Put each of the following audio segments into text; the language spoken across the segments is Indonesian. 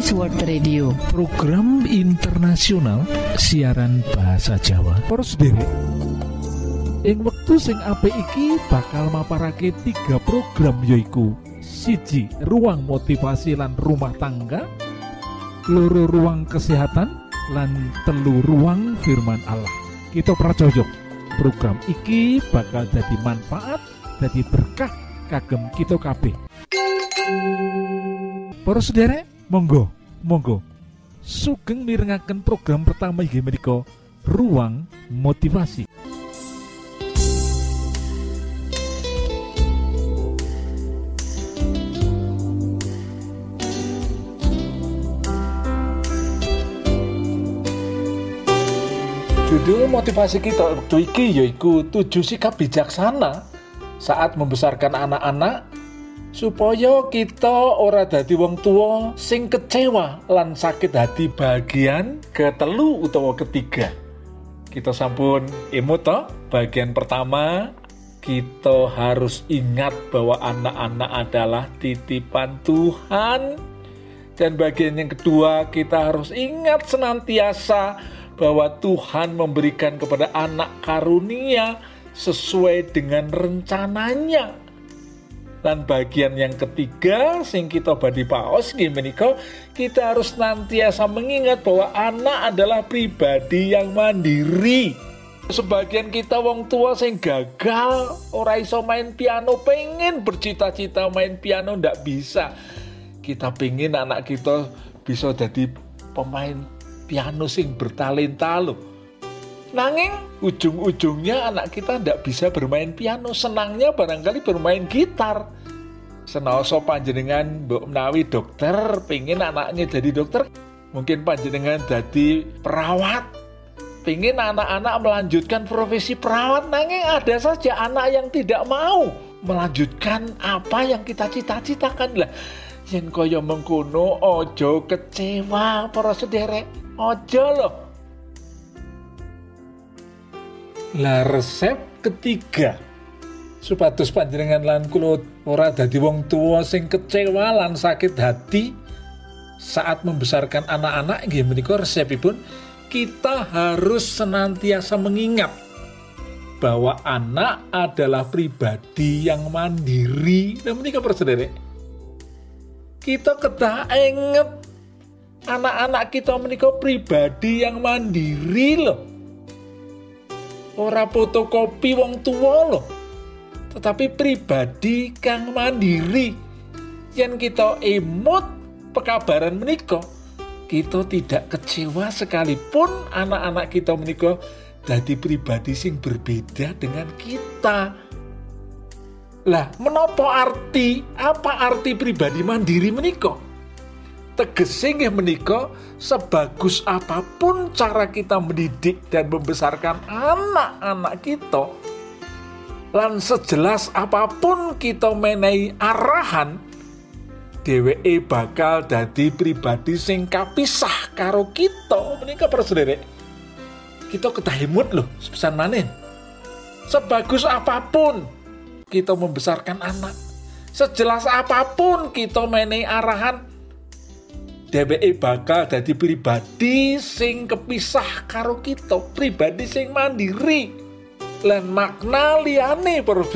Adventist World Radio. Program internasional siaran bahasa Jawa. Poros sendiri ing wektu sing apik iki bakal maparake tiga program yoiku siji ruang motivasi lan rumah tangga loro ruang kesehatan lan telu ruang firman Allah. Kita pracojok program iki bakal jadi manfaat jadi berkah kagem kita kabeh. Para sederek monggo monggo. Sugeng mirengaken program pertama inggih menika ruang motivasi. Judul motivasi kita waktu iki yaiku tujuh sikap bijaksana saat membesarkan anak-anak supaya kita ora dadi wong tua sing kecewa lan sakit hati bagian ketelu utawa ketiga. Kita sampun imut bagian pertama kita harus ingat bahwa anak-anak adalah titipan Tuhan. Dan bagian yang kedua kita harus ingat senantiasa bahwa Tuhan memberikan kepada anak karunia sesuai dengan rencananya dan bagian yang ketiga sing kita badi paos menika kita harus nantiasa mengingat bahwa anak adalah pribadi yang mandiri. Sebagian kita wong tua sing gagal ora iso main piano pengen bercita-cita main piano ndak bisa. Kita pengen anak kita bisa jadi pemain piano sing bertalenta loh Nanging ujung-ujungnya anak kita tidak bisa bermain piano, senangnya barangkali bermain gitar. Senoso panjenengan Mbok menawi dokter, pengen anaknya jadi dokter, mungkin panjenengan jadi perawat, pengen anak-anak melanjutkan profesi perawat, nanging ada saja anak yang tidak mau melanjutkan apa yang kita cita-citakan. Lah. Yen kaya mengkono ojo kecewa para sederek, ojo loh lah resep ketiga. Supados panjenengan lan kula ora dadi wong tua sing kecewa lan sakit hati saat membesarkan anak-anak nggih menika resepipun kita harus senantiasa mengingat bahwa anak adalah pribadi yang mandiri. Dan menika persaudara kita kedah inget anak-anak kita menika pribadi yang mandiri loh ora fotokopi wong tua loh tetapi pribadi kang mandiri. Yang kita emut pekabaran menika kita tidak kecewa sekalipun anak-anak kita menika jadi pribadi sing berbeda dengan kita. Lah menopo arti apa arti pribadi mandiri menika tegese nggih menika sebagus apa pun cara kita mendidik dan membesarkan anak-anak kita lan sejelas apa pun kita menehi arahan dheweke bakal dadi pribadi sing kapisah karo kita. Menika para kita ketahimut loh sepesan manin sebagus apa pun kita membesarkan anak sejelas apa pun kita menehi arahan dheweke bakal dadi pribadi sing kepisah karo kita, pribadi sing mandiri. Lan makna liyane para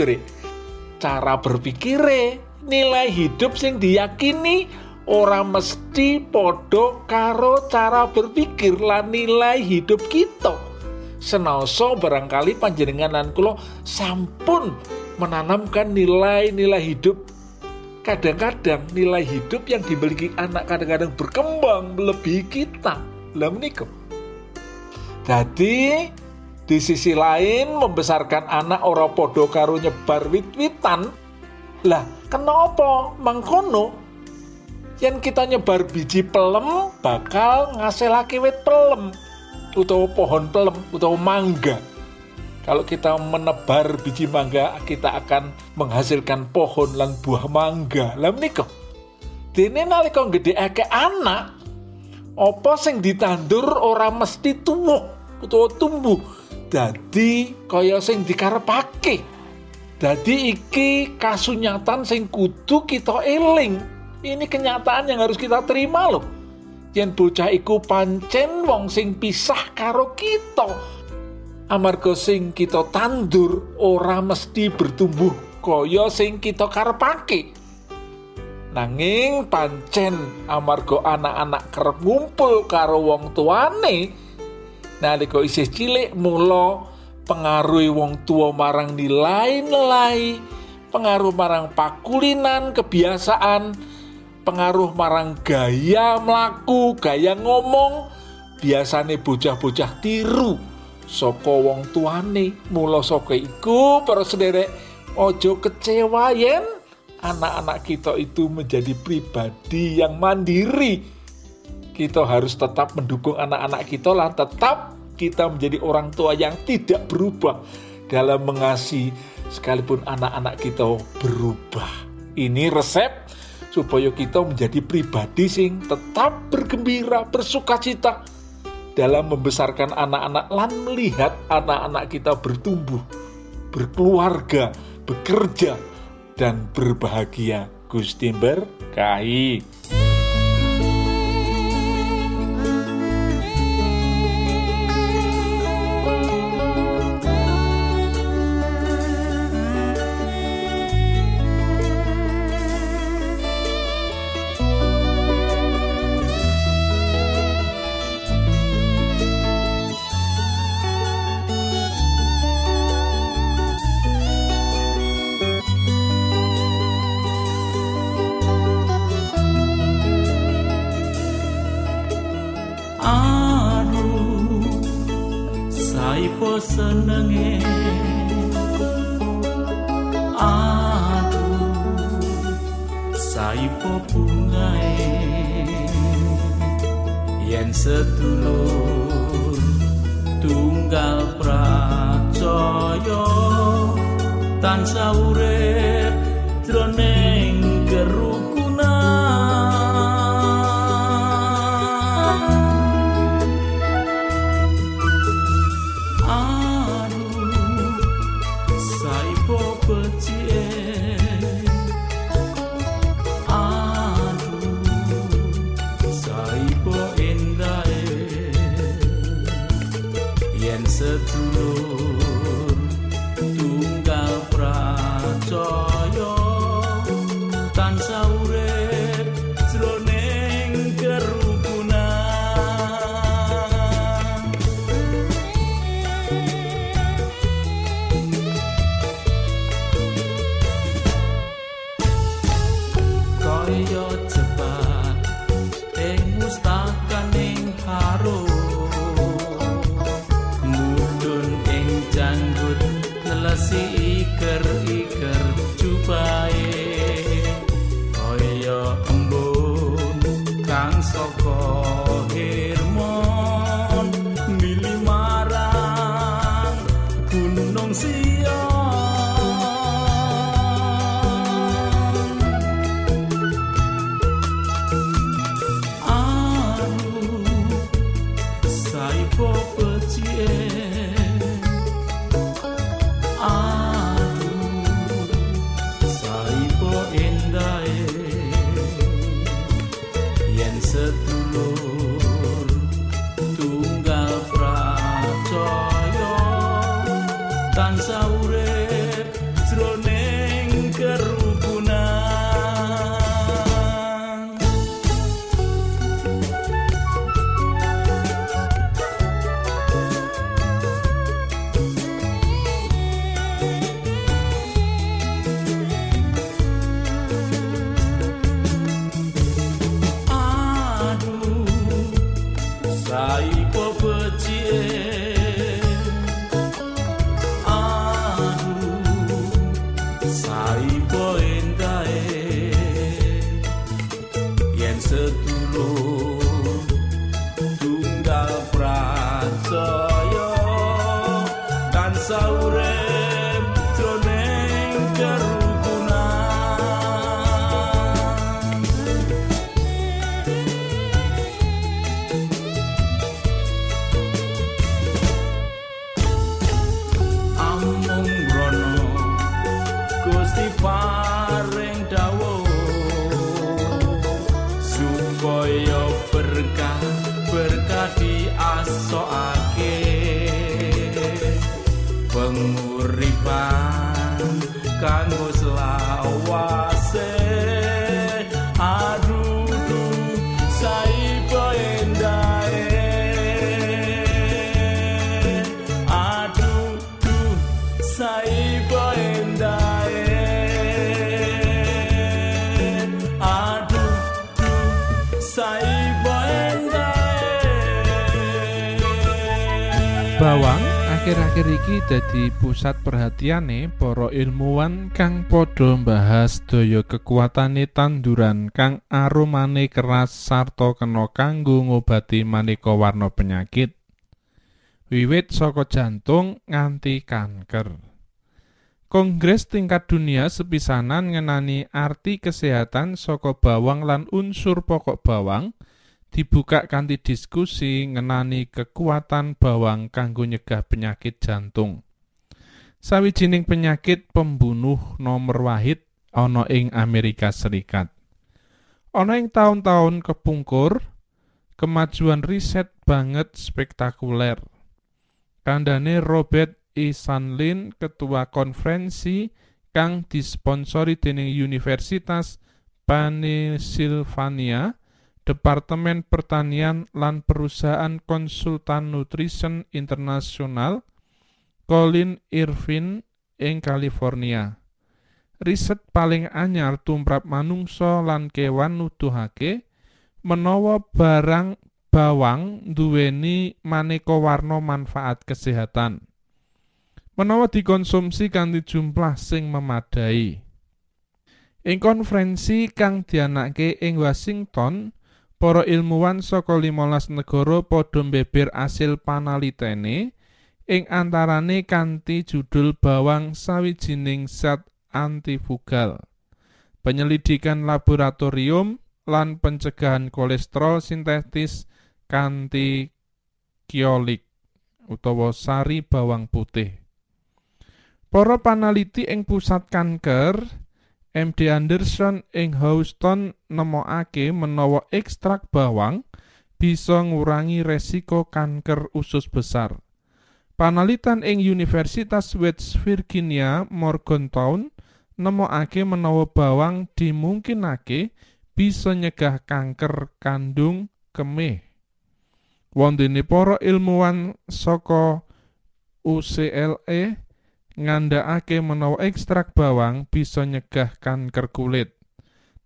cara berpikire, nilai hidup sing diyakini ora mesti padha karo cara berpikir lan nilai hidup kita. Senoso barangkali panjenengan lan kula sampun menanamkan nilai-nilai hidup kadang-kadang nilai hidup yang dimiliki anak kadang-kadang berkembang melebihi kita. Lah menikah? Jadi di sisi lain membesarkan anak ora podo karo nyebar wit-witan. Lah kenapa? Mengkono yang kita nyebar biji pelem bakal ngasilake wit pelem utawa pohon pelem utawa mangga kalau kita menebar biji mangga, kita akan menghasilkan pohon lan buah mangga. Lah menika. Dene nalika gedhekake anak, apa sing ditandur ora mesti tumbuh utawa tumbuh. Dadi kaya sing dikarepake. Dadi iki kasunyatan sing kudu kita eling. Ini kenyataan yang harus kita terima loh. yen bocah iku pancen wong sing pisah karo kita amarga sing kita tandur ora mesti bertumbuh kaya sing kita karepake. Nanging pancen amarga anak-anak kerep ngumpul karo wong tuane nalika isih cilik mula pengaruhi wong tua marang nilai-nilai pengaruh marang pakulinan kebiasaan pengaruh marang gaya mlaku, gaya ngomong, biasane bocah-bocah tiru saka wong tuane. Mula saka iku para sederek ojo kecewa yen anak-anak kita itu menjadi pribadi yang mandiri. Kita harus tetap mendukung anak-anak kita lah, tetap kita menjadi orang tua yang tidak berubah dalam mengasihi sekalipun anak-anak kita berubah. Ini resep supaya kita menjadi pribadi sing tetap bergembira, bersuka cita dalam membesarkan anak-anak lan melihat anak-anak kita bertumbuh, berkeluarga, bekerja, dan berbahagia. Gusti berkahi. Berkah depan kanggo selawase aduh saipo endae aduh saipo aduh saipo endae Bawang akhir-akhir iki dadi pusat perhatiane para ilmuwan kang padha mbahas daya kekuatane tanduran kang aromane keras sarta kena kanggo ngobati maneka warna penyakit. Wiwit saka jantung nganti kanker. Kongres tingkat dunia sepisanan ngenani arti kesehatan saka bawang lan unsur pokok bawang dibuka kanthi diskusi ngenani kekuatan bawang kanggo nyegah penyakit jantung. Sawijining penyakit pembunuh nomor wahid ana ing Amerika Serikat. Ana ing taun-taun kepungkur, kemajuan riset banget spektakuler. Kandhane Robert E. Sanlin, ketua konferensi kang disponsori dening Universitas Pennsylvania, Departemen Pertanian lan Perusahaan Konsultan Nutrition Internasional Colin Irvin ing California. Riset paling anyar tumrap manungsa lan kewan nuduhake menawa barang bawang duweni maneka warna manfaat kesehatan. Menawa dikonsumsi kanthi jumlah sing memadai. Ing konferensi kang dianake ing Washington, para ilmuwan saka 15 negara padha mbeber asil panalitene ing antarane kanthi judul bawang sawijining zat antifugal. Penyelidikan laboratorium lan pencegahan kolesterol sintetis kanthi kiolik utawa sari bawang putih. Para panaliti ing pusat kanker MD Anderson ing Houston nemokake menawa ekstrak bawang bisa ngurangi resiko kanker usus besar. Panalitan ing Universitas West Virginia Morgantown nemokake menawa bawang dimungkinake bisa nyegah kanker kandung kemih. Wondene para ilmuwan saka UCLA ngandhakake menawa ekstrak bawang bisa nyegah kanker kulit.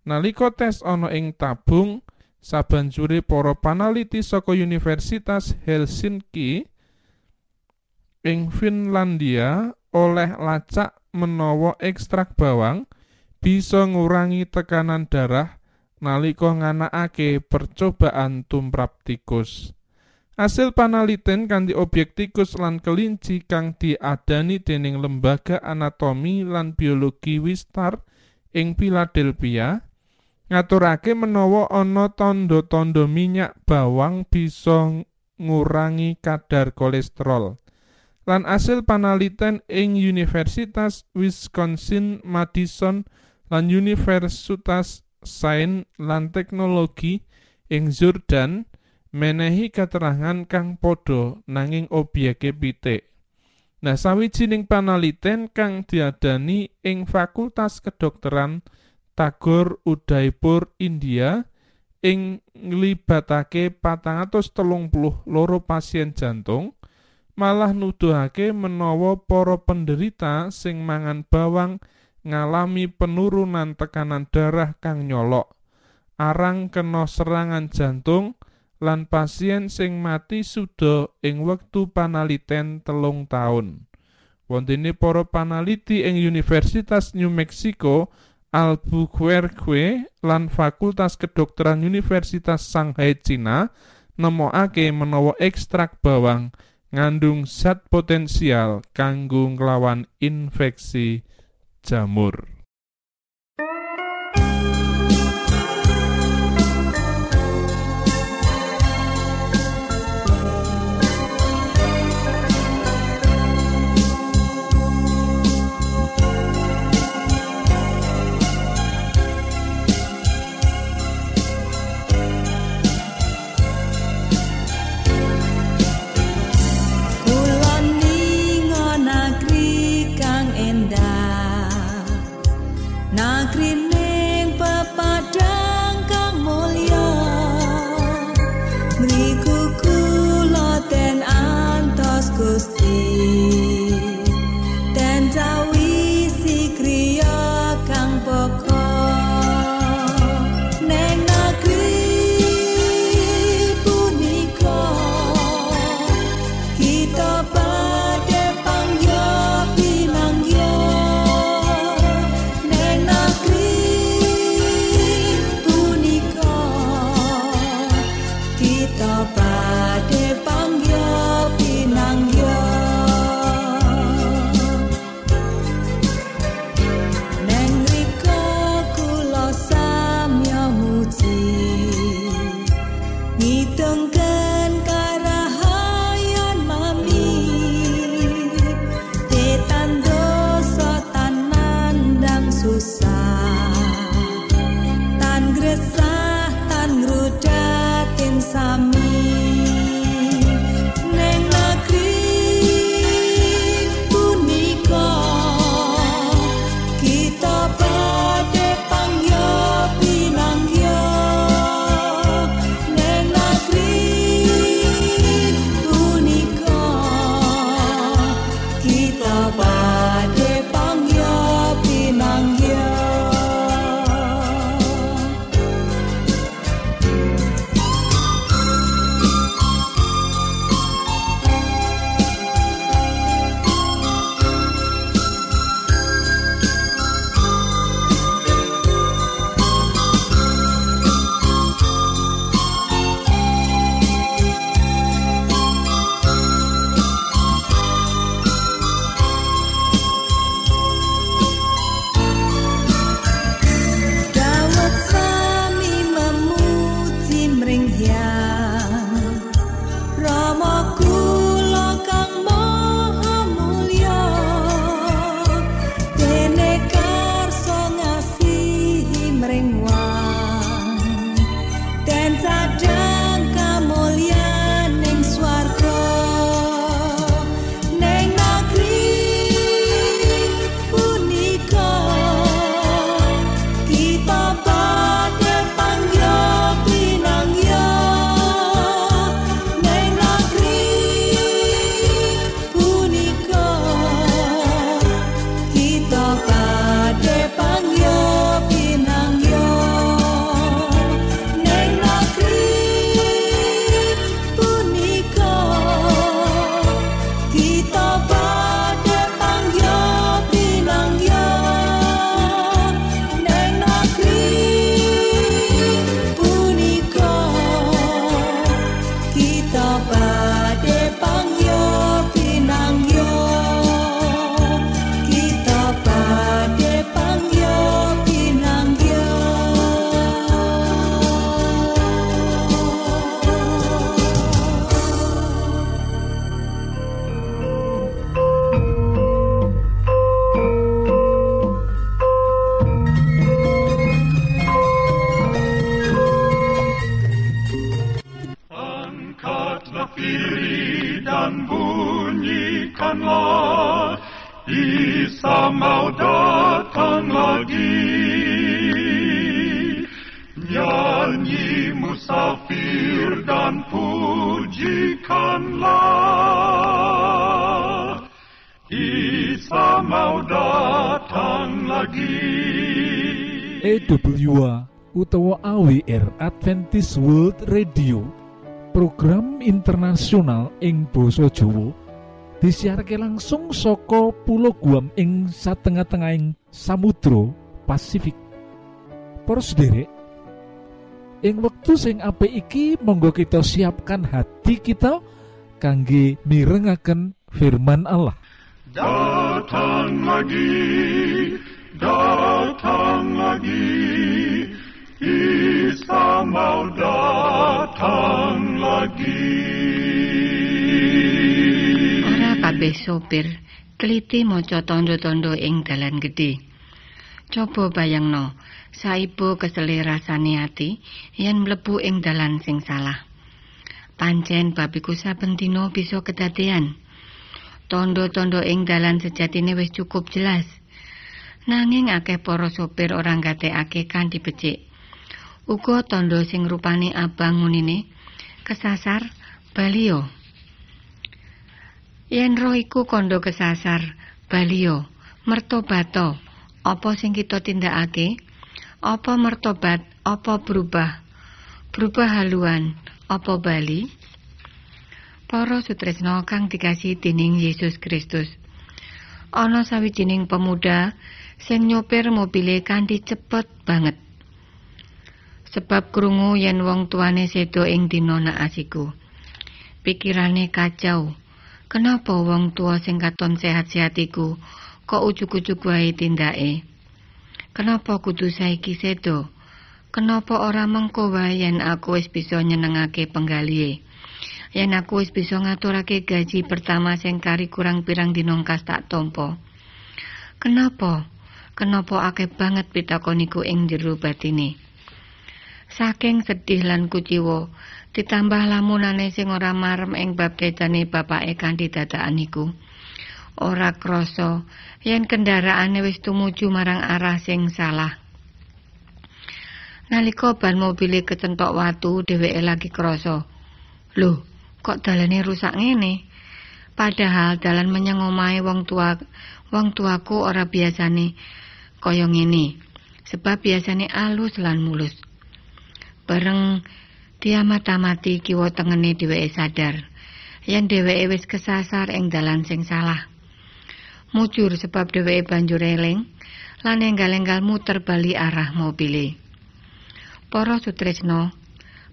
Nalika tes ana ing tabung, sabanjure para panaliti saka Universitas Helsinki ing Finlandia oleh lacak menawa ekstrak bawang bisa ngurangi tekanan darah nalika nganakake percobaan tumrap tikus. Hasil panaliten kanthi objek tikus lan kelinci kang diadani dening Lembaga Anatomi lan Biologi Wistar ing Philadelphia ngaturake menawa ana tanda-tanda minyak bawang bisa ngurangi kadar kolesterol. Lan hasil panaliten ing Universitas Wisconsin Madison lan Universitas Sains lan Teknologi ing Jordan menehi keterangan kang padha nanging obyeke pitik. Nah, sawijining panaliten kang diadani ing Fakultas Kedokteran Tagore Udaipur India ing nglibatake 432 pasien jantung malah nuduhake menawa para penderita sing mangan bawang ngalami penurunan tekanan darah kang nyolok arang kena serangan jantung lan pasien sing mati suda ing wektu panaliten telung taun. Wontene para panaliti ing Universitas New Mexico, Albuquerque lan Fakultas Kedokteran Universitas Shanghai Cina nemokake menawa ekstrak bawang ngandung zat potensial kanggo nglawan infeksi jamur. those. safir dan pujikanlah. Isa mau datang lagi. EWA utawa AWR Adventist World Radio program internasional ing Boso Jowo disiharke langsung soko pulau Guam ing satengah-tengahing Samudro Pasifik. Pros derek ing wektu sing apik iki monggo kita siapkan hati kita kangge mirengaken firman Allah. Datang lagi datang lagi Isa mau datang lagi. Ora kabeh sopir teliti maca tandha-tandha ing dalan gedhe. Coba bayangno, saibo keseli rasane ati yen mlebu ing dalan sing salah. Pancen babiku saben dina bisa kedadean. Tondo-tondo ing dalan sejatine wis cukup jelas. Nanging akeh para sopir ora ngatekake kanthi becik. Uga tondo sing rupane abang ngunine kesasar balio. Yen roh iku kondo kesasar balio, mertobato. Apa sing kita tindakake? Apa mertobat, apa berubah? Berubah haluan, apa bali? Para sutresna kang dikasih dening Yesus Kristus. Ana sawijining pemuda sing nyopir mobile kanthi cepet banget. Sebab krungu yen wong tuane sedo ing dina naasiku. Pikirane kacau. Kenapa wong tua sing katon sehat-sehat iku kok ujug-ujug wae tindake? Kenapa kudu saiki sedo? Kenapa ora mengko wae yen aku wis bisa nyenengake penggalihe? Yen aku wis bisa ngaturake gaji pertama sing kari kurang pirang dinongkas tak tompo. Kenapa? Kenapa akeh banget pitakoniku ing jero batine? Saking sedih lan kuciwa, ditambah lamunane sing ora marem ing bab kecane bapake kanthi iku. Ora krasa yen kendaraane wis tumuju marang arah sing salah. Nalika ban mobile kecentok watu, dheweke lagi krasa. Loh, kok dalane rusak ngene? Padahal dalan menyang omahe wong tua wong tuaku ora biasane kaya ngene. Sebab biasane alus lan mulus. Bareng diamat-amati kiwa tengene dheweke sadar yen dheweke wis kesasar ing dalan sing salah. Mujur sebab dheweke banjur eling lan enggal-enggal muter bali arah mobile. Para sutresna,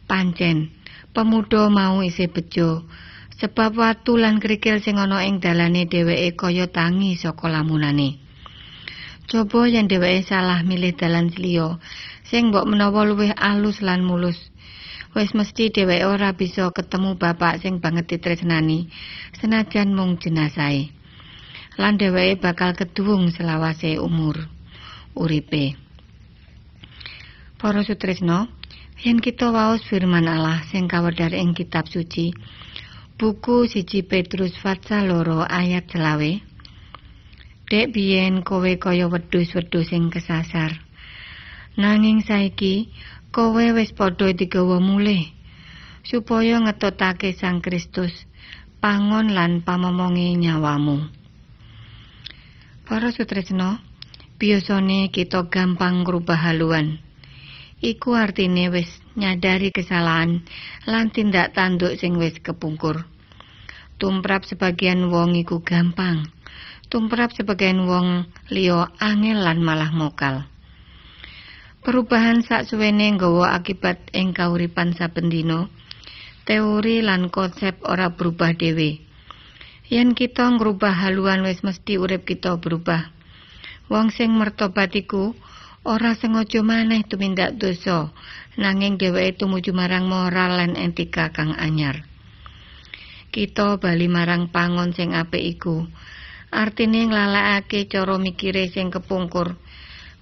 pancen pemuda mau isih bejo sebab watu lan krikil sing ana ing dalane dheweke kaya tangi saka lamunane. Coba yen dheweke salah milih dalan liya sing mbok menawa luwih alus lan mulus. Wis mesti dheweke ora bisa ketemu bapak sing banget ditresnani senajan mung jenazahe. Lan dheweke bakal keduwung selawase umur uripe. Para sutresna, yen kita waos firman Allah sing kawedhar ing kitab suci, buku siji Petrus pasal loro ayat selawe. Dek biyen kowe kaya wedhus-wedhus sing kesasar. Nanging saiki kowe wis padha digawa mulih supaya ngetotake Sang Kristus pangon lan pamomonge nyawamu. Para sutresna, biasane kita gampang ngrubah haluan. Iku artine wis nyadari kesalahan lan tindak tanduk sing wis kepungkur. Tumrap sebagian wong iku gampang. Tumrap sebagian wong liya angel lan malah mokal. Perubahan saksuwene nggawa akibat ing kauripan saben dina. Teori lan konsep ora berubah dhewe. Yen kita ngrubah haluan wis mesti urip kita berubah. Wong sing mertobat iku ora sengaja maneh tumindak dosa, nanging dheweke tumuju marang moral lan etika kang anyar. Kita bali marang pangon sing apik iku. Artine nglalekake cara mikire sing kepungkur,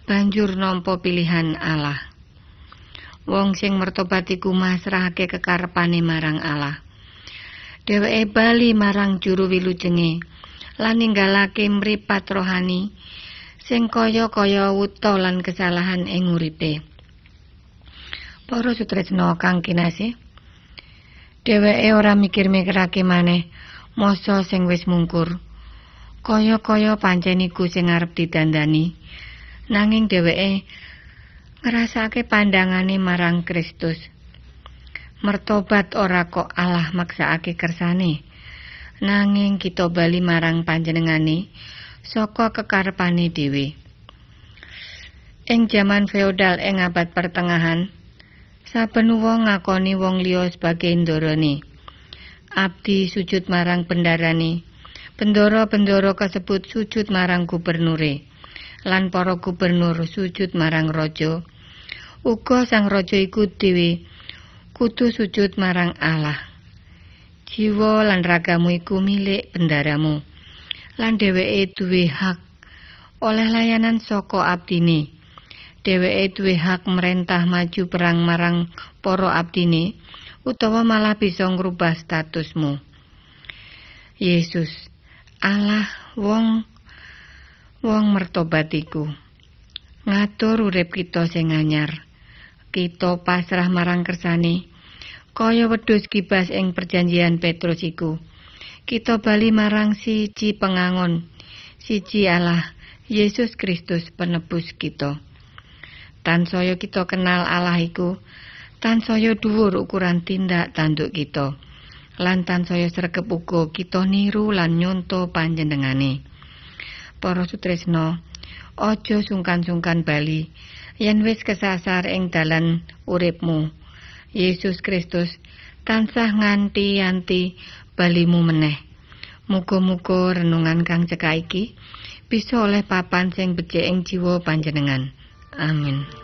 banjur nampa pilihan Allah. Wong sing mertobat iku masrahake kekarepane marang Allah. Dheweke bali marang juru wilujenge lan ninggalake mripat rohani sing kaya-kaya wuta lan kesalahan ing uripe. Para sutresna kang kinasih, dheweke ora mikir-mikirake maneh masa sing wis mungkur. Kaya-kaya pancen iku sing arep didandani. Nanging dheweke ngrasake pandangane marang Kristus. Mertobat ora kok Allah maksakake kersane. Nanging kita bali marang panjenengane saka kekarepane dhewe. Ing jaman feodal ing abad pertengahan, saben wong ngakoni wong liya sebagai ndorone. Abdi sujud marang bendarane. Bendara-bendara kasebut sujud marang gubernure. Lan para gubernur sujud marang raja. Uga sang raja iku dhewe kudu sujud marang Allah. Jiwa lan ragamu iku milik bendaramu. lan dheweke duwe hak oleh layanan saka abdine. Dheweke duwe hak merentah maju perang marang para abdine utawa malah bisa ngrubah statusmu. Yesus, Allah wong wong mertobat iku. Ngatur urip kita sing anyar. Kita pasrah marang kersane. Kaya wedhus kibas ing perjanjian Petrus iku. Kita bali marang siji pengangon, siji Allah, Yesus Kristus penebus kita. Tansaya kita kenal Allah iku, tansaya dhuwur ukuran tindak tanduk kita. Lan tansaya sregep uga kita niru lan nyonto panjenengane. Para sutresna, aja sungkan-sungkan bali yen wis kesasar ing dalan uripmu. Yesus Kristus tansah nganti-anti balimu meneh. Muga-muga renungan kang cekak iki bisa oleh papan sing becik ing jiwa panjenengan. Amin.